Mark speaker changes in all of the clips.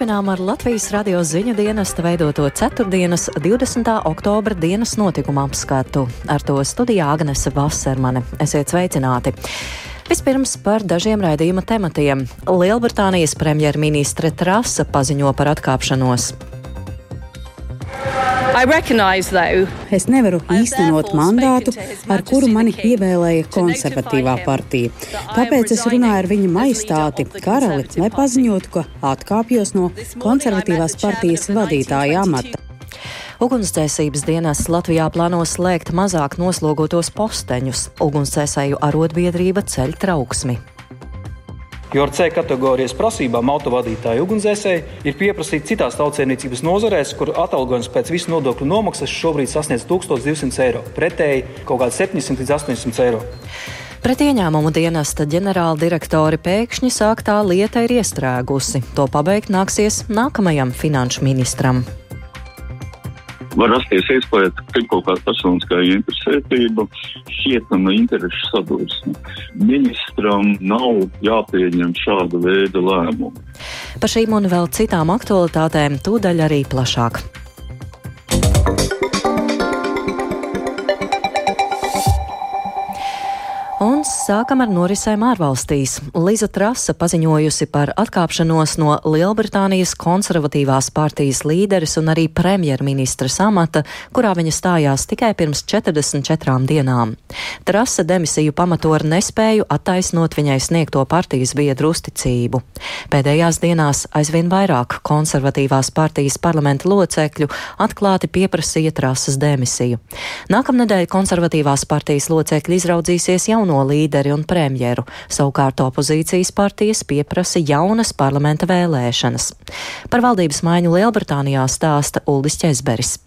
Speaker 1: Turpinām ar Latvijas radio ziņu dienesta veidoto 4. 20. oktobra dienas notikumu apskatu. Ar to studijā Agnese Vasermane. Esiet sveicināti! Vispirms par dažiem raidījuma tematiem. Lielbritānijas premjerministre Trasa paziņo par atkāpšanos.
Speaker 2: Es nevaru īstenot mandātu, ar kuru mani ievēlēja konservatīvā partija. Tāpēc es runāju ar viņa maistāti, karali, lai paziņotu, ka atkāpjos no konservatīvās partijas vadītāja amata.
Speaker 1: Ugunsdzēsības dienas Latvijā plāno slēgt mazāk noslogotos posteņus. Ugunsdzēsēju arotbiedrība ceļ trauksmi
Speaker 3: jo ar C kategorijas prasībām autovadītāju ugunsdzēsēji ir pieprasīti citās tautsēmniecības nozarēs, kur atalgojums pēc visu nodokļu nomaksas šobrīd sasniedz 1200 eiro, pretēji kaut kādi 700 līdz 800 eiro.
Speaker 1: Pret ieņēmumu dienesta ģenerāla direktori pēkšņi sāktā lieta ir iestrēgusi. To pabeigt nāksies nākamajam finanšu ministram
Speaker 4: var rasties iespēja, ka ir kaut kāda personiskā interesētība, šķietama interešu sadursme. Ministram nav jāpieņem šāda veida lēmumu.
Speaker 1: Par šīm un vēl citām aktualitātēm tūdaļ arī plašāk. Sākam ar norisēm ārvalstīs. Liza Trasa paziņojusi par atkāpšanos no Lielbritānijas konservatīvās partijas līderes un arī premjerministra amata, kurā viņa stājās tikai pirms 44 dienām. Trasa demisiju pamato ar nespēju attaisnot viņai sniegto partijas biedru uzticību. Pēdējās dienās aizvien vairāk konservatīvās partijas parlamenta locekļu atklāti pieprasīja Trasas demisiju. Nākamnedēļ konservatīvās partijas locekļi izraudzīsies jauno līderi un premjeru. Savukārt opozīcijas partijas pieprasa jaunas parlamenta vēlēšanas. Par valdības maiņu Lielbritānijā stāsta Uldis Česberis.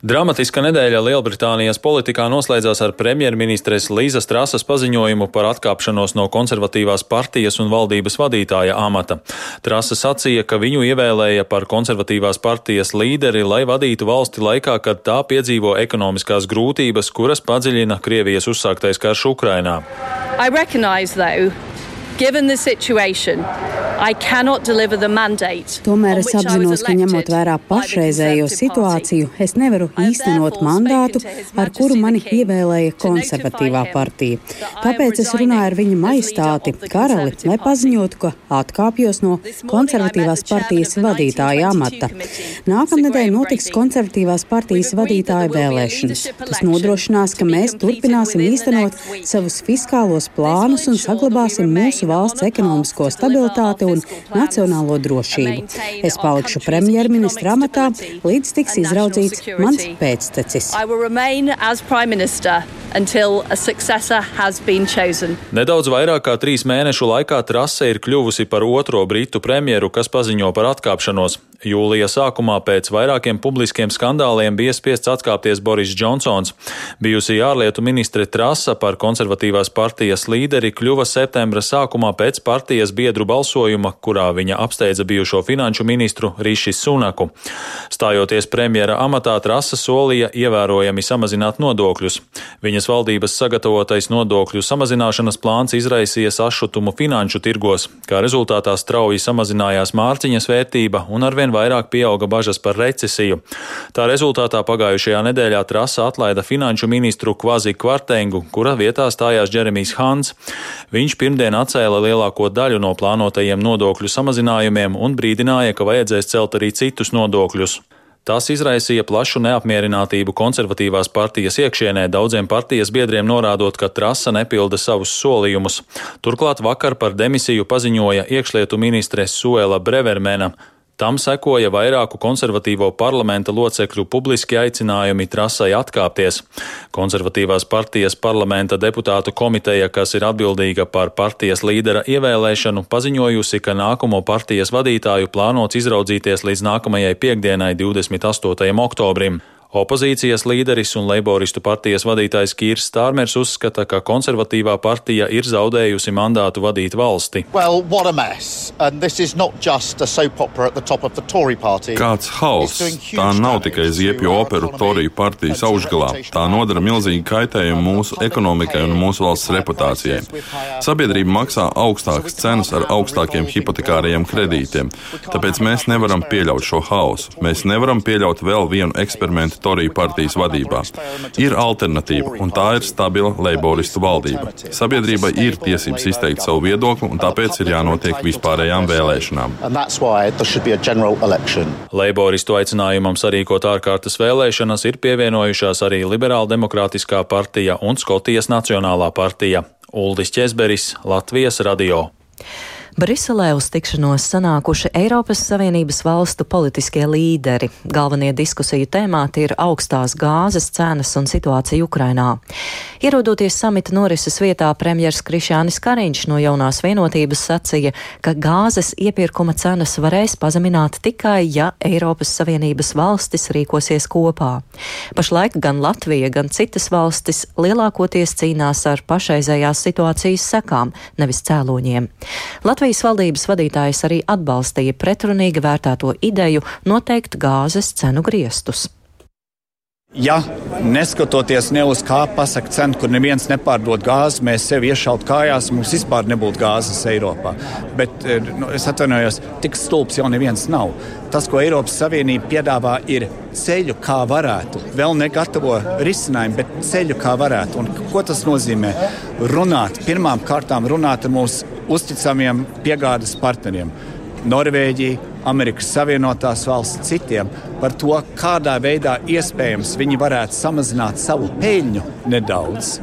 Speaker 5: Dramatiska nedēļa Lielbritānijas politikā noslēdzās ar premjerministres Līzas Trasas paziņojumu par atkāpšanos no konservatīvās partijas un valdības vadītāja amata. Trasa sacīja, ka viņu ievēlēja par konservatīvās partijas līderi, lai vadītu valsti laikā, kad tā piedzīvo ekonomiskās grūtības, kuras padziļina Krievijas uzsāktais karš Ukrainā. I recognize, though, given the situation,
Speaker 2: Tomēr es apzinos, ka ņemot vērā pašreizējo situāciju, es nevaru īstenot mandātu, ar kuru mani ievēlēja konservatīvā partija. Tāpēc es runāju ar viņa maistāti, karali, lai paziņotu, ka atkāpjos no konservatīvās partijas vadītāja amata. Nākamnedēļ notiks konservatīvās partijas vadītāja vēlēšanas. Tas nodrošinās, ka mēs turpināsim īstenot savus fiskālos plānus un saglabāsim mūsu valsts ekonomisko stabilitāti un nacionālo drošību. Es palikšu premjerministra amatā, līdz tiks izraudzīts mans pēctecis.
Speaker 5: Nedaudz vairāk kā trīs mēnešu laikā trase ir kļuvusi par otro britu premjeru, kas paziņo par atkāpšanos. Jūlija sākumā pēc vairākiem publiskiem skandāliem bija spiests atkāpties Boris Džonsons. Bijusī ārlietu ministre Trasa par konservatīvās partijas līderi kļuva septembra sākumā pēc partijas biedru balsojuma, kurā viņa apsteidza bijušo finanšu ministru Riši Sunaku. Stājoties premjera amatā, Trasa solīja ievērojami samazināt nodokļus. Viņas valdības sagatavotais nodokļu samazināšanas plāns izraisīja sašutumu finanšu tirgos, kā rezultātā strauji samazinājās mārciņas vērtība un arvien vairāk pieauga bažas par recesiju. Tā rezultātā pagājušajā nedēļā trasa atlaida finanšu ministru Kvazi Kvartengu, kura vietā stājās Džeremijs Hans. Viņš pirmdien atcēla lielāko daļu no plānotajiem nodokļu samazinājumiem un brīdināja, ka vajadzēs celt arī citus nodokļus. Tas izraisīja plašu neapmierinātību konservatīvās partijas iekšienē, daudziem partijas biedriem norādot, ka trasa nepilda savus solījumus. Turklāt vakar par demisiju paziņoja iekšlietu ministre Suela Brevermena. Tam sekoja vairāku konservatīvo parlamenta locekļu publiski aicinājumi trasai atkāpties. Konservatīvās partijas parlamenta deputātu komiteja, kas ir atbildīga par partijas līdera ievēlēšanu, paziņojusi, ka nākamo partijas vadītāju plānots izraudzīties līdz nākamajai piekdienai, 28. oktobrim. Opozīcijas līderis un Leiboristu partijas vadītājs Kīrs Stārmers uzskata, ka konservatīvā partija ir zaudējusi mandātu vadīt valsti.
Speaker 6: Well,
Speaker 7: Kāds hauss! Tā nav tikai ziepju operu Toriju partijas augšgalā. Tā nodara milzīgu kaitējumu mūsu ekonomikai un mūsu valsts reputācijai. Sabiedrība maksā augstākas cenas ar augstākiem hipotekārajiem kredītiem, tāpēc mēs nevaram pieļaut šo hausu. Mēs nevaram pieļaut vēl vienu eksperimentu Toriju partijas vadībā. Ir alternatīva, un tā ir stabila leiboristu valdība. Sabiedrībai ir tiesības izteikt savu viedokli, un tāpēc ir jānotiek vispārējām vēlēšanām.
Speaker 5: Leiboristu aicinājumam sarīkot ārkārtas vēlēšanas ir pievienojušās arī Liberāla demokrātiskā partija un Skotijas Nacionālā partija. Uldis Česberis, Latvijas radio.
Speaker 1: Briselē uz tikšanos sanākuši Eiropas Savienības valstu politiskie līderi. Galvenie diskusiju tēmāti ir augstās gāzes cenas un situācija Ukrainā. Ierodoties samita norises vietā, premjers Krišānis Kariņš no jaunās vienotības sacīja, ka gāzes iepirkuma cenas varēs pazemināt tikai, ja Eiropas Savienības valstis rīkosies kopā. Pašlaik gan Latvija, gan citas valstis lielākoties cīnās ar pašreizējās situācijas sekām, nevis cēloņiem. Latvijas valdības vadītājs arī atbalstīja pretrunīgi vērtēto ideju noteikt gāzes cenu griestus.
Speaker 6: Ja neskatoties ne uz kā pasakot cenu, kur neviens nepārdod gāzi, mēs sev iešaut kājās, mums vispār nebūtu gāzes Eiropā. Bet eh, nu, es atvainojos, tik stulbs jau neviens nav. Tas, ko Eiropas Savienība piedāvā, ir ceļu, kā varētu. Vēl negatavo risinājumu, bet ceļu, kā varētu. Un ko tas nozīmē? Runāt, pirmām kārtām runāt ar mūsu uzticamiem piegādes partneriem. Norvēģija, Amerikas Savienotās valsts citiem par to, kādā veidā iespējams viņi varētu samazināt savu peļņu nedaudz.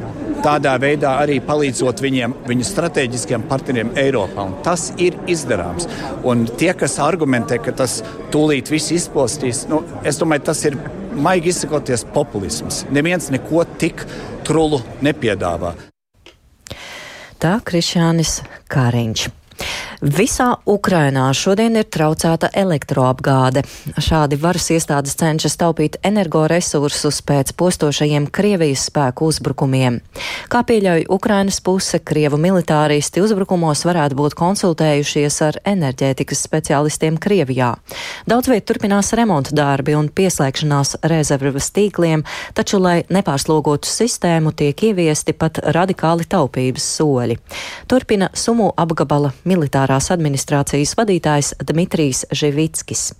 Speaker 6: Tādā veidā arī palīdzot viņiem, viņu strateģiskiem partneriem Eiropā. Un tas ir izdarāms. Un tie, kas argumentē, ka tas tūlīt viss izpostīs, nu, es domāju, tas ir maigi izsakoties populisms. Neviens neko tik trulu nepiedāvā.
Speaker 1: Tā Krišānis Kāriņš. Visā Ukrainā šodien ir traucēta elektroapgāde. Šādi varas iestādes cenšas taupīt energoresursus pēc postošajiem Krievijas spēku uzbrukumiem. Kā pieļauj Ukrainas puse, Krievu militāristi uzbrukumos varētu būt konsultējušies ar enerģētikas speciālistiem Krievijā. Daudz viet turpinās remonta darbi un pieslēgšanās rezervas tīkliem, taču, lai nepārslogotu sistēmu, tiek ieviesti pat radikāli taupības soļi. Turpina Sumu apgabala militāra militārās administrācijas vadītājs Dmitrijs Živickis.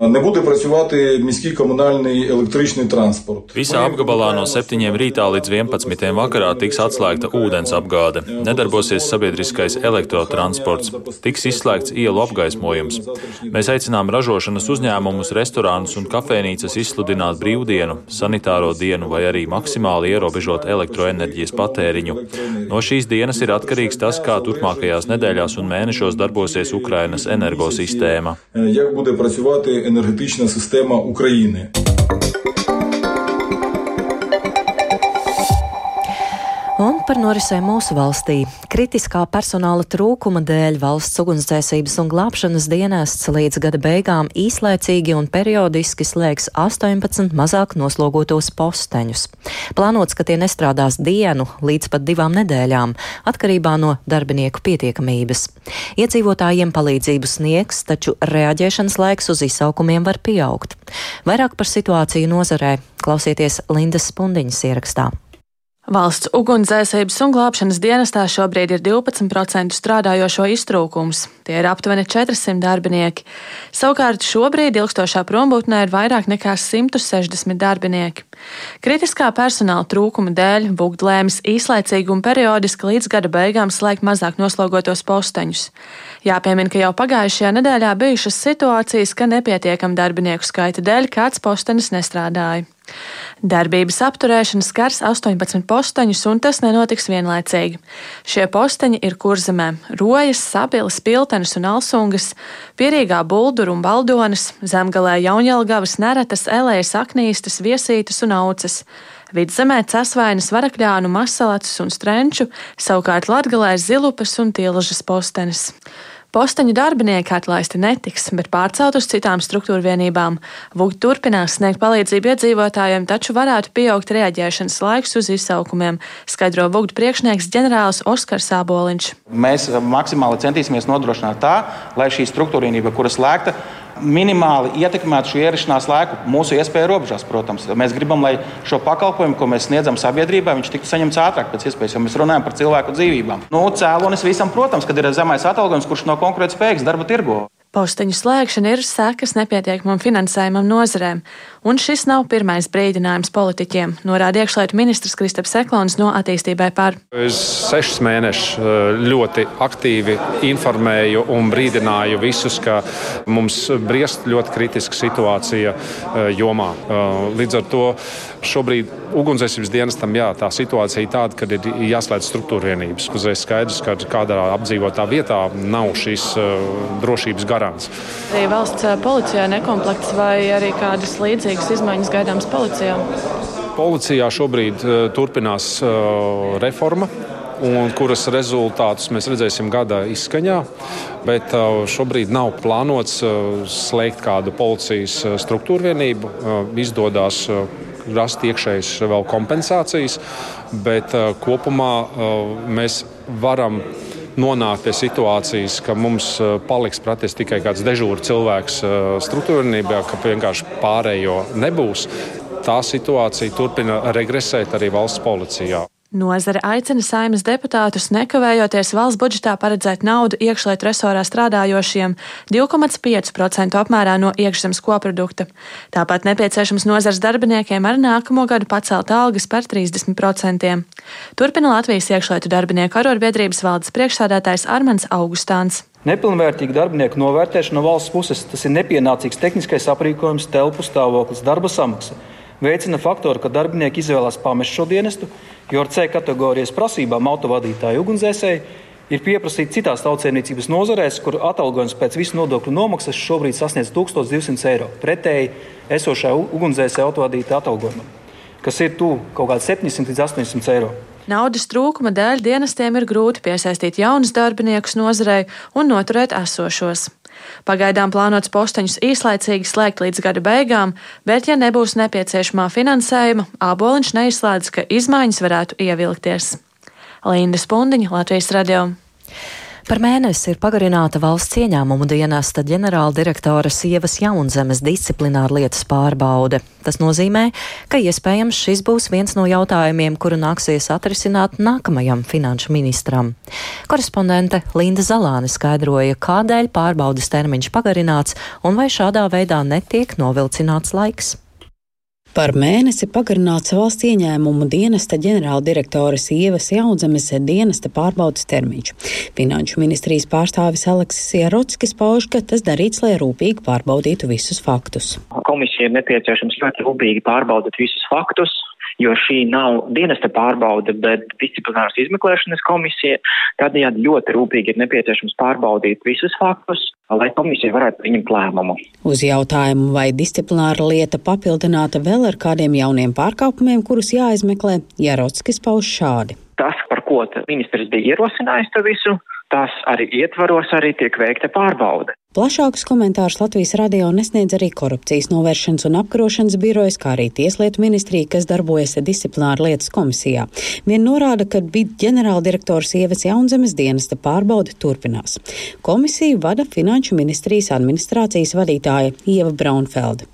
Speaker 8: Не буде працювати міський комунальний електричний транспорт.
Speaker 5: Visā apgabalā no 7 rītā līdz 11 vakarā tiks atslēgta ūdens apgāde. Nedarbosies sabiedriskais elektrotransports, tiks izslēgts ielu apgaismojums. Mēs aicinām ražošanas uzņēmumus, restorānus un kafejnīcas izsludināt brīvdienu, sanitāro dienu vai arī maksimāli ierobežot elektroenerģijas patēriņu. No šīs dienas ir atkarīgs tas, kā turpmākajās nedēļās un mēnešos darbosies Ukrainas energosistēma
Speaker 8: Енергетична система України.
Speaker 1: Par norisēm mūsu valstī. Kritiskā personāla trūkuma dēļ valsts ugunsdzēsības un glābšanas dienests līdz gada beigām īslaicīgi un periodiski slēgs 18 mazāk noslogotos posteņus. Plānots, ka tie nestrādās dienu līdz pat divām nedēļām, atkarībā no darbinieku pietiekamības. Iedzīvotājiem palīdzību sniegs, taču reaģēšanas laiks uz izsaukumiem var pieaugt. Vairāk par situāciju nozarē klausieties Lindas Spundiņas ierakstā.
Speaker 9: Valsts ugunsdzēsības un glābšanas dienestā šobrīd ir 12% strādājošo iztrūkums. Tie ir aptuveni 400 darbinieki. Savukārt šobrīd ilgstošā prombūtnē ir vairāk nekā 160 darbinieki. Kritiskā personāla trūkuma dēļ Vugd lēmis īslaicīgi un periodiski līdz gada beigām slēgt mazāk noslogotos posteņus. Jāpiemina, ka jau pagājušajā nedēļā bijušas situācijas, ka nepietiekam darbinieku skaita dēļ kāds postenis nestrādāja. Darbības apturēšana skars 18 posteņus, un tas nenotiks vienlaicīgi. Šie posteņi ir kurzemē - rojas, sabilas, piltenes un alsungas, pierīgā buldur un baldonas, zemgalē jaunjelgavas, neretas, elējas, aknīstas, viesītas un auces. Vidzemē cesvainas, varakļānu, masalacus un strenču, savukārt latgalē zilupas un tilžas postenis. Posteņu darbinieki atlaisti netiks, bet pārcelt uz citām struktūra vienībām. VUG turpinās sniegt palīdzību iedzīvotājiem, taču varētu pieaugt reaģēšanas laiks uz izsaukumiem, skaidro VUG priekšnieks ģenerālis Oskars Sāboliņš.
Speaker 10: Mēs maksimāli centīsimies nodrošināt tā, lai šī struktūra vienība, kuras slēgta, minimāli ietekmētu šo ierašanās laiku mūsu iespēju robežās. Protams, mēs gribam, lai šo pakalpojumu, ko mēs sniedzam sabiedrībai, viņš tiktu saņemts ātrāk, pēc iespējas, jo mēs runājam par cilvēku dzīvībām. Nu, cēlonis visam, protams, kad ir zemais atalgojums, kurš nav konkurētspējīgs darba tirgo.
Speaker 9: Posteņu slēgšana ir sekas nepietiekamam finansējumam nozarēm, un šis nav pirmais brīdinājums politiķiem, norāda iekšlietu ministrs Kristaps Seklons no attīstībai par.
Speaker 11: Es sešus mēnešus eh, ļoti aktīvi informēju un brīdināju visus, ka mums briest ļoti kritiska situācija eh, jomā. Eh, līdz ar to šobrīd ugunsdzēsības dienestam jā, tā situācija ir tāda, ka ir jāslēdz struktūra vienības. Uzreiz skaidrs, ka kādā apdzīvotā vietā nav šīs drošības garants.
Speaker 9: Arī valsts policijā nekomplekts vai arī kādas līdzīgas izmaiņas gaidāmas policijā?
Speaker 11: Policijā šobrīd turpinās reforma un kuras rezultātus mēs redzēsim gada izskaņā. Bet šobrīd nav plānots slēgt kādu policijas struktūru vienību. Izdodas rast iekšējas vēl kompensācijas, bet kopumā mēs varam nonākt pie situācijas, ka mums eh, paliks praktiski tikai kāds dežūra cilvēks eh, struktūrnībā, ka vienkārši pārējo nebūs. Tā situācija turpina regresēt arī valsts policijā.
Speaker 9: Nozare aicina saimas deputātus nekavējoties valsts budžetā paredzēt naudu iekšlietu resorā strādājošiem 2,5% apmērā no iekšzemes koprodukta. Tāpat nepieciešams nozars darbiniekiem ar nākamo gadu pacelt algas par 30%. Turpina Latvijas iekšlietu darbinieku arotbiedrības valdes priekšsādātājs Armans Augustāns.
Speaker 3: Nepilnvērtīga darbinieku novērtēšana no valsts puses tas ir nepienācīgs tehniskais aprīkojums, telpu stāvoklis, darba samaksa. Veicina faktori, ka darbinieki izvēlās pamest šo dienestu, jo ar C kategorijas prasībām autovadītāji ugunsdzēsēji ir pieprasīti citās tautsēmniecības nozarēs, kur atalgojums pēc visu nodokļu nomaksas šobrīd sasniedz 1200 eiro pretēji esošā ugunsdzēsēja autovadītāja atalgojumam, kas ir tuvu kaut kādi 700 līdz 800 eiro.
Speaker 9: Naudas trūkuma dēļ dienestiem ir grūti piesaistīt jaunus darbiniekus nozarei un noturēt esošos. Pagaidām plānots posteņus īslaicīgi slēgt līdz gada beigām, bet, ja nebūs nepieciešamā finansējuma, Āboliņš neizslēdz, ka izmaiņas varētu ievilkties. Linda Spundiņa, Latvijas radio.
Speaker 1: Par mēnesi ir pagarināta valsts ieņēmumu dienesta ģenerāldirektora sievas jaunzemes disciplināra lietas pārbaude. Tas nozīmē, ka iespējams šis būs viens no jautājumiem, kuru nāksies atrisināt nākamajam finanšu ministram. Korespondente Linda Zalāne skaidroja, kādēļ pārbaudas termiņš pagarināts un vai šādā veidā netiek novilcināts laiks.
Speaker 2: Par mēnesi pagarināts valsts ieņēmumu dienesta ģenerāldirektoras Ievas Jaunzemes dienesta pārbaudas termiņš. Finanšu ministrijas pārstāvis Aleksis Ierotskis pauž, ka tas darīts, lai rūpīgi pārbaudītu visus faktus.
Speaker 12: Komisija ir nepieciešams ļoti rūpīgi pārbaudīt visus faktus, jo šī nav dienesta pārbaude, bet disciplināras izmeklēšanas komisija. Tādējādi ļoti rūpīgi ir nepieciešams pārbaudīt visus faktus, lai komisija varētu pieņemt lēmumu.
Speaker 2: Uz jautājumu, vai disciplināra lieta papildināta vēl ar kādiem jauniem pārkāpumiem, kurus jāizmeklē, Jarotskis pauž šādi.
Speaker 12: Tas, par ko ministrs bija ierosinājis to visu, tas arī ietvaros arī tiek veikta pārbaude.
Speaker 2: Plašākus komentārus Latvijas radio nesniedz arī korupcijas novēršanas un apkarošanas birojas, kā arī Tieslietu ministrija, kas darbojas disciplināra lietas komisijā. Vien norāda, ka bija ģenerāldirektors Ievas Jaunzemes dienesta pārbaude turpinās. Komisiju vada Finanšu ministrijas administrācijas vadītāja Ieva Braunfelde.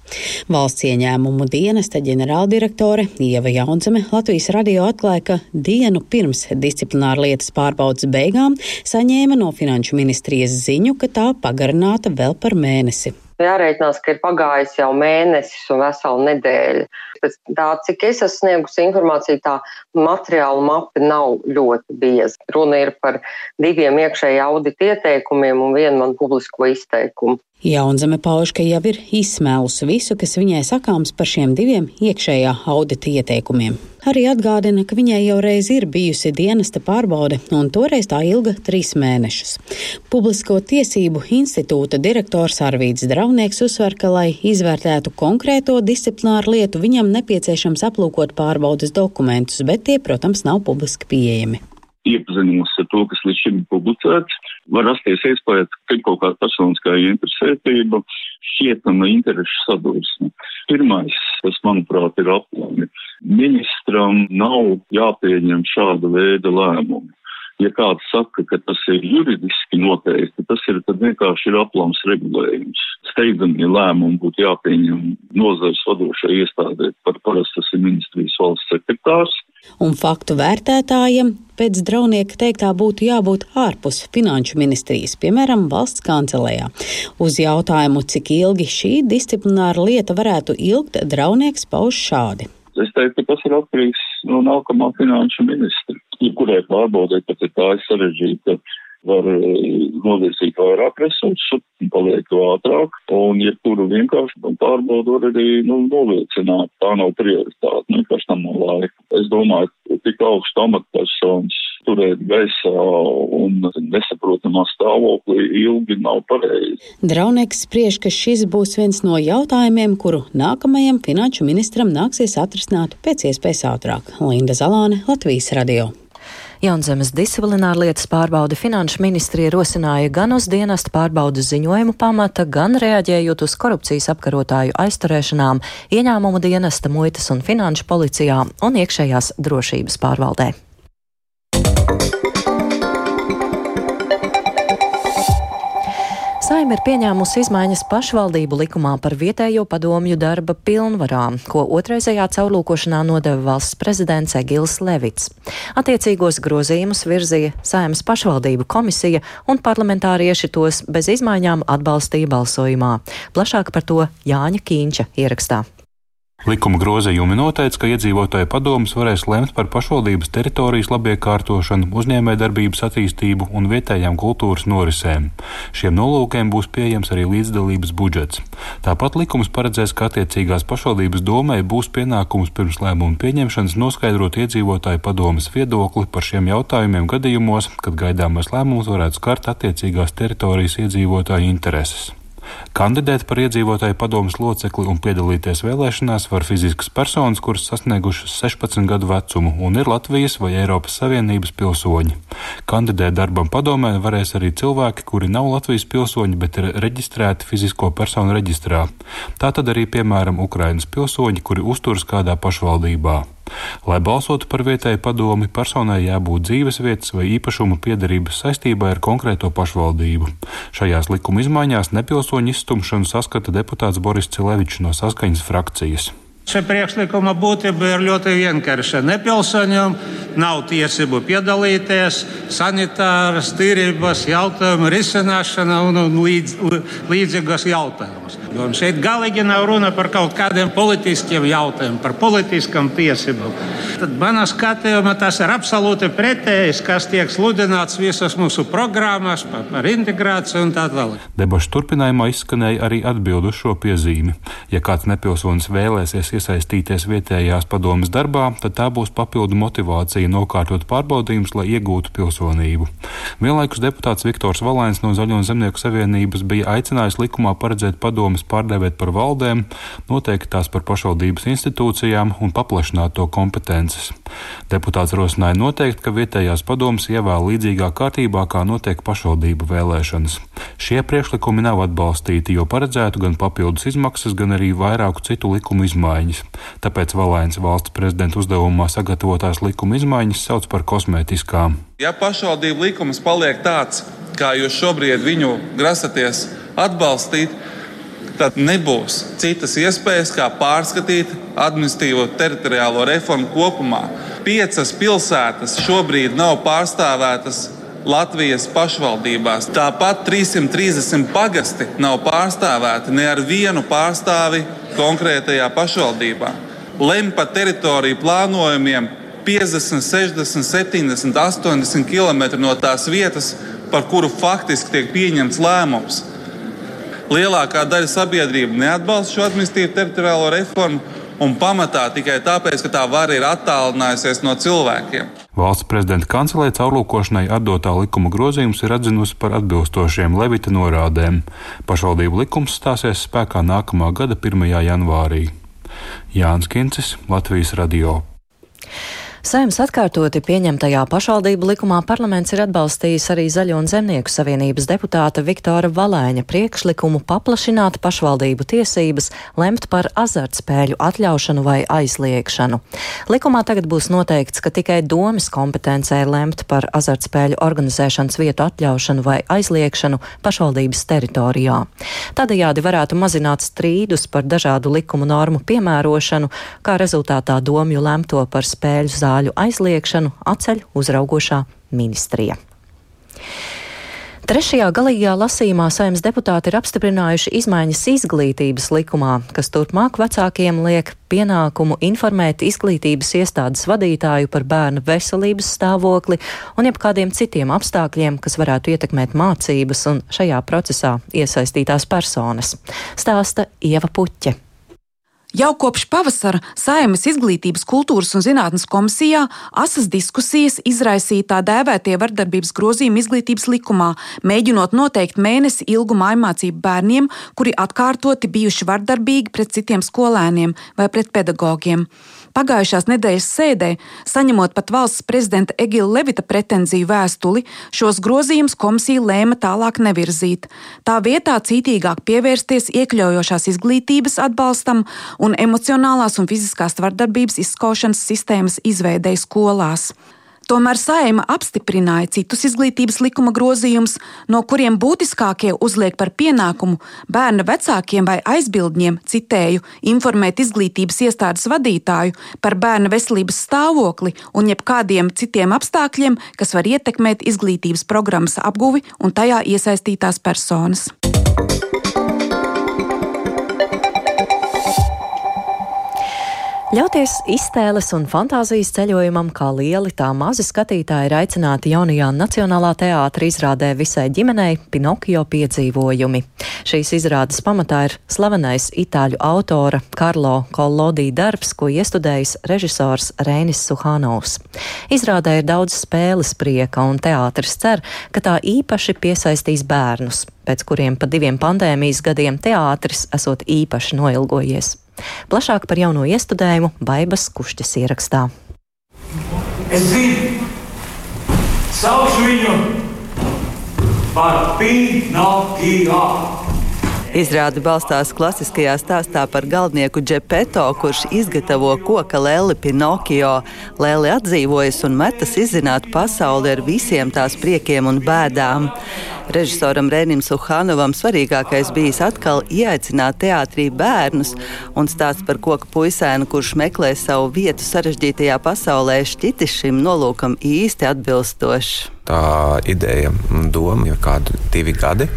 Speaker 2: Valsts ieņēmumu dienesta ģenerāldirektore Ieva Jaunzeme Latvijas radio atklāja, ka dienu pirms disciplināra lietas pārbaudas beigām saņēma no Finanšu ministrijas ziņu, ka tā pagarina pagarināta vēl par mēnesi.
Speaker 13: Jārēķinās, ka ir pagājis jau mēnesis un vesela nedēļa. Pēc tā, cik es esmu sniegusi informāciju, tā materiāla mape nav ļoti bieza. Runa ir par diviem iekšēji audita ieteikumiem un vienu man publisko izteikumu.
Speaker 2: Jaunzeme pauž, ka jau ir izsmēlusi visu, kas viņai sakāms par šiem diviem iekšējā audita ieteikumiem. Arī atgādina, ka viņai jau reiz ir bijusi dienesta pārbaude, un toreiz tā ilga trīs mēnešus. Publisko tiesību institūta direktors Arvīts Draunieks uzsver, ka, lai izvērtētu konkrēto disciplināru lietu, viņam nepieciešams aplūkot pārbaudas dokumentus, bet tie, protams, nav publiski pieejami.
Speaker 4: iepazinos ar to, kas līdz šim ir publicēts, var rasties iespējas, ka ir kaut kāda personiskā interesētība, šķietama interešu sadursme. Pirmais, kas manuprāt ir aplami, ministram nav jāpieņem šāda veida lēmumi. Ja kāds saka, ka tas ir juridiski noteikti, tas ir vienkārši ir aplams regulējums. Steidzamie lēmumi būtu jāpieņem nozars vadošai iestādē, par parasti tas ir ministrijas valsts sekretārs.
Speaker 2: Un faktu vērtētājiem pēc draunieka teiktā būtu jābūt ārpus finanšu ministrijas, piemēram, valsts kancelējā. Uz jautājumu, cik ilgi šī disciplināra lieta varētu ilgt, draunieks pauž šādi.
Speaker 4: Es teiktu, ka tas ir atkarīgs no nākamā finanšu ministra. Jebkurai pārbaudē, pat ja tā ir sarežģīta, var eh, novirzīt vairāk resursu, paliek ātrāk, un jebkuru vienkārši pārbaudu var arī nu, novilcināt. Tā nav prioritāte, vienkārši tam nav laika. Es domāju, tik augstu amatpersonas turēt gaisā un nesaprotamā stāvoklī ilgi nav pareizi.
Speaker 2: Draunieks spriež, ka šis būs viens no jautājumiem, kuru nākamajam finanšu ministram nāksies atrisināt pēc iespējas ātrāk. Linda Zalāne, Latvijas radio.
Speaker 1: Jaunzemes disciplināra lietas pārbaude Finanšu ministrija rosināja gan uz dienesta pārbaudas ziņojumu pamata, gan reaģējot uz korupcijas apkarotāju aizturēšanām, ieņēmumu dienesta, muitas un finanšu policijā un iekšējās drošības pārvaldē. Saima ir pieņēmusi izmaiņas pašvaldību likumā par vietējo padomju darba pilnvarām, ko otrreizējā caurlūkošanā nodeva valsts prezidents Egils Levits. Attiecīgos grozījumus virzīja Saimas pašvaldību komisija, un parlamentārieši tos bez izmaiņām atbalstīja balsojumā. Plašāk par to Jāņa Kīņča ierakstā.
Speaker 14: Likuma grozījumi noteica, ka iedzīvotāju padomus varēs lemt par pašvaldības teritorijas labiekārtošanu, uzņēmējdarbības attīstību un vietējām kultūras norisēm. Šiem nolūkiem būs pieejams arī līdzdalības budžets. Tāpat likums paredzēs, ka attiecīgās pašvaldības domai būs pienākums pirms lēmuma pieņemšanas noskaidrot iedzīvotāju padomas viedokli par šiem jautājumiem gadījumos, kad gaidāmais lēmums varētu skart attiecīgās teritorijas iedzīvotāju intereses. Kandidēt par iedzīvotāju padomus locekli un piedalīties vēlēšanās var fiziskas personas, kuras sasniegušas 16 gadu vecumu un ir Latvijas vai Eiropas Savienības pilsoņi. Kandidēt darbam padomē varēs arī cilvēki, kuri nav Latvijas pilsoņi, bet ir reģistrēti fizisko personu reģistrā. Tātad arī, piemēram, Ukrainas pilsoņi, kuri uzturas kādā pašvaldībā. Lai balsotu par vietēju padomi, personai jābūt dzīves vietas vai īpašuma piedarības saistībā ar konkrēto pašvaldību. Šajās likuma izmaiņās nepilsoņu izstumšanu saskata deputāts Boris Cilevičs no saskaņas frakcijas.
Speaker 15: Šī priekšlikuma būtība ir ļoti vienkārša. Nepilsoņiem nav tiesību piedalīties sanitāras, tīrības jautājumu risināšanā un, līdz, līdzīgos jautājumus. Un šeit galīgi nav runa par kaut kādiem politiskiem jautājumiem, par politiskām tiesībām. Tad manā skatījumā tas ir absolūti pretējs, kas tiek sludināts visas mūsu programmas par, par integrāciju un tā tālāk.
Speaker 14: Debašu turpinājumā izskanēja arī atbildu šo piezīmi. Ja kāds nepilsonis vēlēsies iesaistīties vietējās padomas darbā, tad tā būs papildu motivācija nokārtot pārbaudījumus, lai iegūtu pilsonību. Vienlaikus deputāts Viktors Valēns no Zaļo zemnieku savienības bija aicinājis likumā paredzēt padomas pārdevēt par valdēm, noteikt tās par pašvaldības institūcijām un paplašināt to kompetences. Deputāts rosināja noteikt, ka vietējās padomas ievēl līdzīgā kārtībā, kā notiek pašvaldību vēlēšanas. Šie priekšlikumi nav atbalstīti, jo paredzētu gan papildus izmaksas, gan arī vairāku citu likumu izmaiņas. Tāpēc Valēns valsts prezidenta uzdevumā sagatavotās likuma izmaiņas sauc par kosmētiskām.
Speaker 16: Ja pašvaldību likums paliek tāds, kā jūs šobrīd viņu grasaties atbalstīt, tad nebūs citas iespējas, kā pārskatīt administratīvo teritoriālo reformu kopumā. Piecas pilsētas šobrīd nav pārstāvētas Latvijas pašvaldībās. Tāpat 330 pagasti nav pārstāvēti ne ar vienu pārstāvi konkrētajā pašvaldībā. Lem par teritoriju plānojumiem 50, 60, 70, 80 km no tās vietas, par kuru faktiski tiek pieņemts lēmums. Lielākā daļa sabiedrība neatbalsta šo administratīvo teritoriālo reformu un pamatā tikai tāpēc, ka tā vara ir attālinājusies no cilvēkiem.
Speaker 14: Valsts prezidenta kancelē caurlūkošanai atdotā likuma grozījums ir atzinusi par atbilstošiem Levita norādēm. Pašvaldību likums stāsies spēkā nākamā gada 1. janvārī. Jānis Kincis, Latvijas radio.
Speaker 1: Saimnes atkārtoti pieņemtajā pašvaldību likumā parlaments ir atbalstījis arī Zaļo un Zemnieku savienības deputāta Viktora Valēņa priekšlikumu paplašināt pašvaldību tiesības lemt par azartspēļu atļaušanu vai aizliekšanu. Likumā tagad būs noteikts, ka tikai domas kompetencē lemt par azartspēļu organizēšanas vietu atļaušanu vai aizliekšanu pašvaldības teritorijā. Tādējādi varētu mazināt strīdus par dažādu likumu normu piemērošanu, kā rezultātā domju lemto par spēļu zāli zāļu aizliekšanu atceļ uzraugošā ministrija. Trešajā galīgajā lasījumā saimnes deputāti ir apstiprinājuši izmaiņas izglītības likumā, kas turpmāk vecākiem liek pienākumu informēt izglītības iestādes vadītāju par bērnu veselības stāvokli un jebkādiem citiem apstākļiem, kas varētu ietekmēt mācības un šajā procesā iesaistītās personas. Stāsta Ieva Puķe.
Speaker 17: Jau kopš pavasara Saimas izglītības, kultūras un zinātnes komisijā asas diskusijas izraisīja tā dēvētie vardarbības grozījumi izglītības likumā, mēģinot noteikt mēnesi ilgu mājmācību bērniem, kuri atkārtoti bijuši vardarbīgi pret citiem skolēniem vai pret pedagogiem. Pagājušās nedēļas sēdē, saņemot pat valsts prezidenta Egila Levita pretenziju vēstuli, šos grozījumus komisija lēma tālāk nevirzīt. Tā vietā cītīgāk pievērsties iekļaujošās izglītības atbalstam un emocionālās un fiziskās vardarbības izskaušanas sistēmas izveidei skolās. Tomēr saima apstiprināja citus izglītības likuma grozījumus, no kuriem būtiskākie uzliek par pienākumu bērna vecākiem vai aizbildņiem, citēju, informēt izglītības iestādes vadītāju par bērna veselības stāvokli un jebkādiem citiem apstākļiem, kas var ietekmēt izglītības programmas apguvi un tajā iesaistītās personas.
Speaker 1: Ļauties iztēles un fantāzijas ceļojumam, kā lieli tā mazi skatītāji ir aicināti jaunajā Nacionālā teātra izrādē visai ģimenei Pinokio piedzīvojumi. Šīs izrādes pamatā ir slavenais itāļu autora Karlo Kollodī darbs, ko iestudējis režisors Rēnis Suhanovs. Izrādē ir daudz spēles prieka, un teātris cer, ka tā īpaši piesaistīs bērnus, pēc kuriem pa diviem pandēmijas gadiem teātris esot īpaši noilgojies. Plašāk par jauno iestudējumu Baibas Kušķas ierakstā. Es zinu, saukšu viņu par Pinokio. Izrāde balstās klasiskajā stāstā par galdnieku Džepeto, kurš izgatavo koka lēli Pinokio. Lēli atdzīvojas un metas izzināt pasauli ar visiem tās priekiem un bēdām. Režisoram Rēnim Suhanovam svarīgākais bijis atkal ieaicināt teātrī bērnus, un stāsts par koku puisēnu, kurš meklē savu vietu sarežģītajā pasaulē, šķitis šim nolūkam īsti atbilstošs
Speaker 18: tā ideja un doma jau kādu divi gadi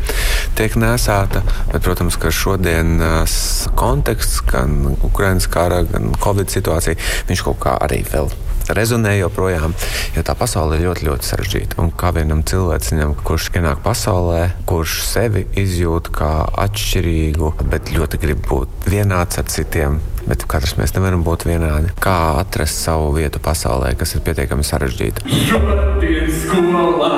Speaker 18: tiek nesāta. Bet, protams, ka šodienas konteksts, gan Ukraiņas kara, gan Covid situācija, viņš kaut kā arī vēl rezonē joprojām, jo tā pasaule ir ļoti, ļoti sarežģīta. Un kā vienam cilvēcim, kurš ienāk pasaulē, kurš sevi izjūt kā atšķirīgu, bet ļoti grib būt vienāds ar citiem, bet katrs mēs nevaram būt vienādi. Kā atrast savu vietu pasaulē, kas ir pietiekami sarežģīta? Šodien skolā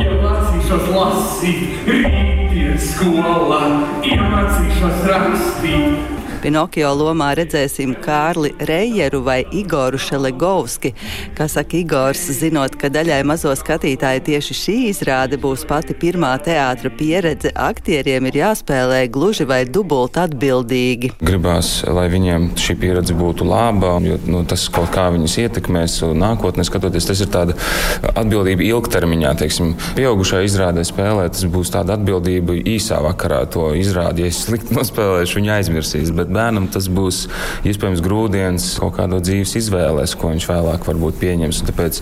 Speaker 18: iemācīšos lasīt, rītdien skolā iemācīšos rakstīt.
Speaker 1: Pinokio lomā redzēsim Kārli Reijeru vai Igoru Šelegovski. Kā saka Igors, zinot, ka daļai mazo skatītāju tieši šī izrāde būs pati pirmā teātra pieredze, aktieriem ir jāspēlē gluži vai dubult atbildīgi.
Speaker 19: Gribās, lai viņiem šī pieredze būtu laba, jo nu, tas kaut kā viņus ietekmēs nākotnē, skatoties. Tas ir tāda atbildība ilgtermiņā. Teiksim, pieaugušā izrādē spēlē, tas būs tāda atbildība īsā vakarā to izrādi. Ja es slikti nospēlēšu, viņi aizmirsīs. Bet bērnam tas būs iespējams grūdienis kaut kādā dzīves izvēlēs, ko viņš vēlāk varbūt pieņems. Tāpēc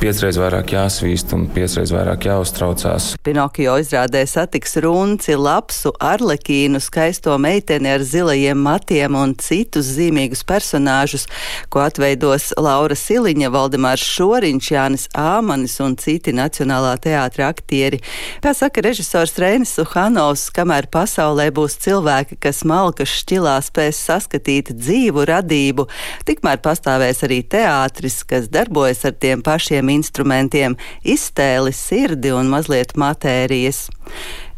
Speaker 19: piecreiz vairāk jāsvīst un piecreiz vairāk jāuztraucās.
Speaker 1: Pinokio izrādē satiks runci, lapsu, arlekīnu, skaisto meiteni ar zilajiem matiem un citus zīmīgus personāžus, ko atveidos Laura Siliņa, Valdemārs Šoriņš, Jānis Āmanis un citi Nacionālā teātra aktieri. Kā saka režisors Reinis Suhanovs, kamēr pasaulē būs cilvēki, kas malkas šķilās spēs saskatīt dzīvu radību, tikmēr pastāvēs arī teātris, kas darbojas ar tiem pašiem instrumentiem - iztēli, sirdi un mazliet matērijas.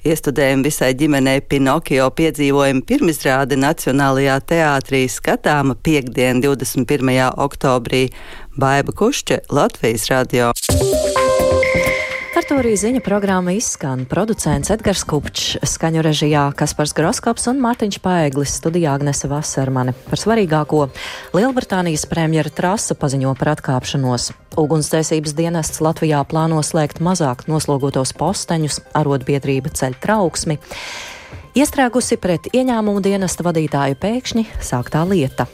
Speaker 20: Iestudējam visai ģimenei Pinokio piedzīvojumu pirmizrādi Nacionālajā teātrī skatāma piekdien 21. oktobrī Baiba Kušķe Latvijas radio.
Speaker 1: Ar to arī ziņa programma izskan. Producents Edgars Kupčs, skaņu režijā Kaspars Groskops un Mārtiņš Paeglis, studijā Agnese Vasermane. Par svarīgāko Lielbritānijas premjera trasa paziņo par atkāpšanos. Ugunsdzēsības dienests Latvijā plāno slēgt mazāk noslogotos posteņus, arotbiedrība ceļ trauksmi. Iestrēgusi pret ieņēmumu dienesta vadītāju pēkšņi sāktā lieta.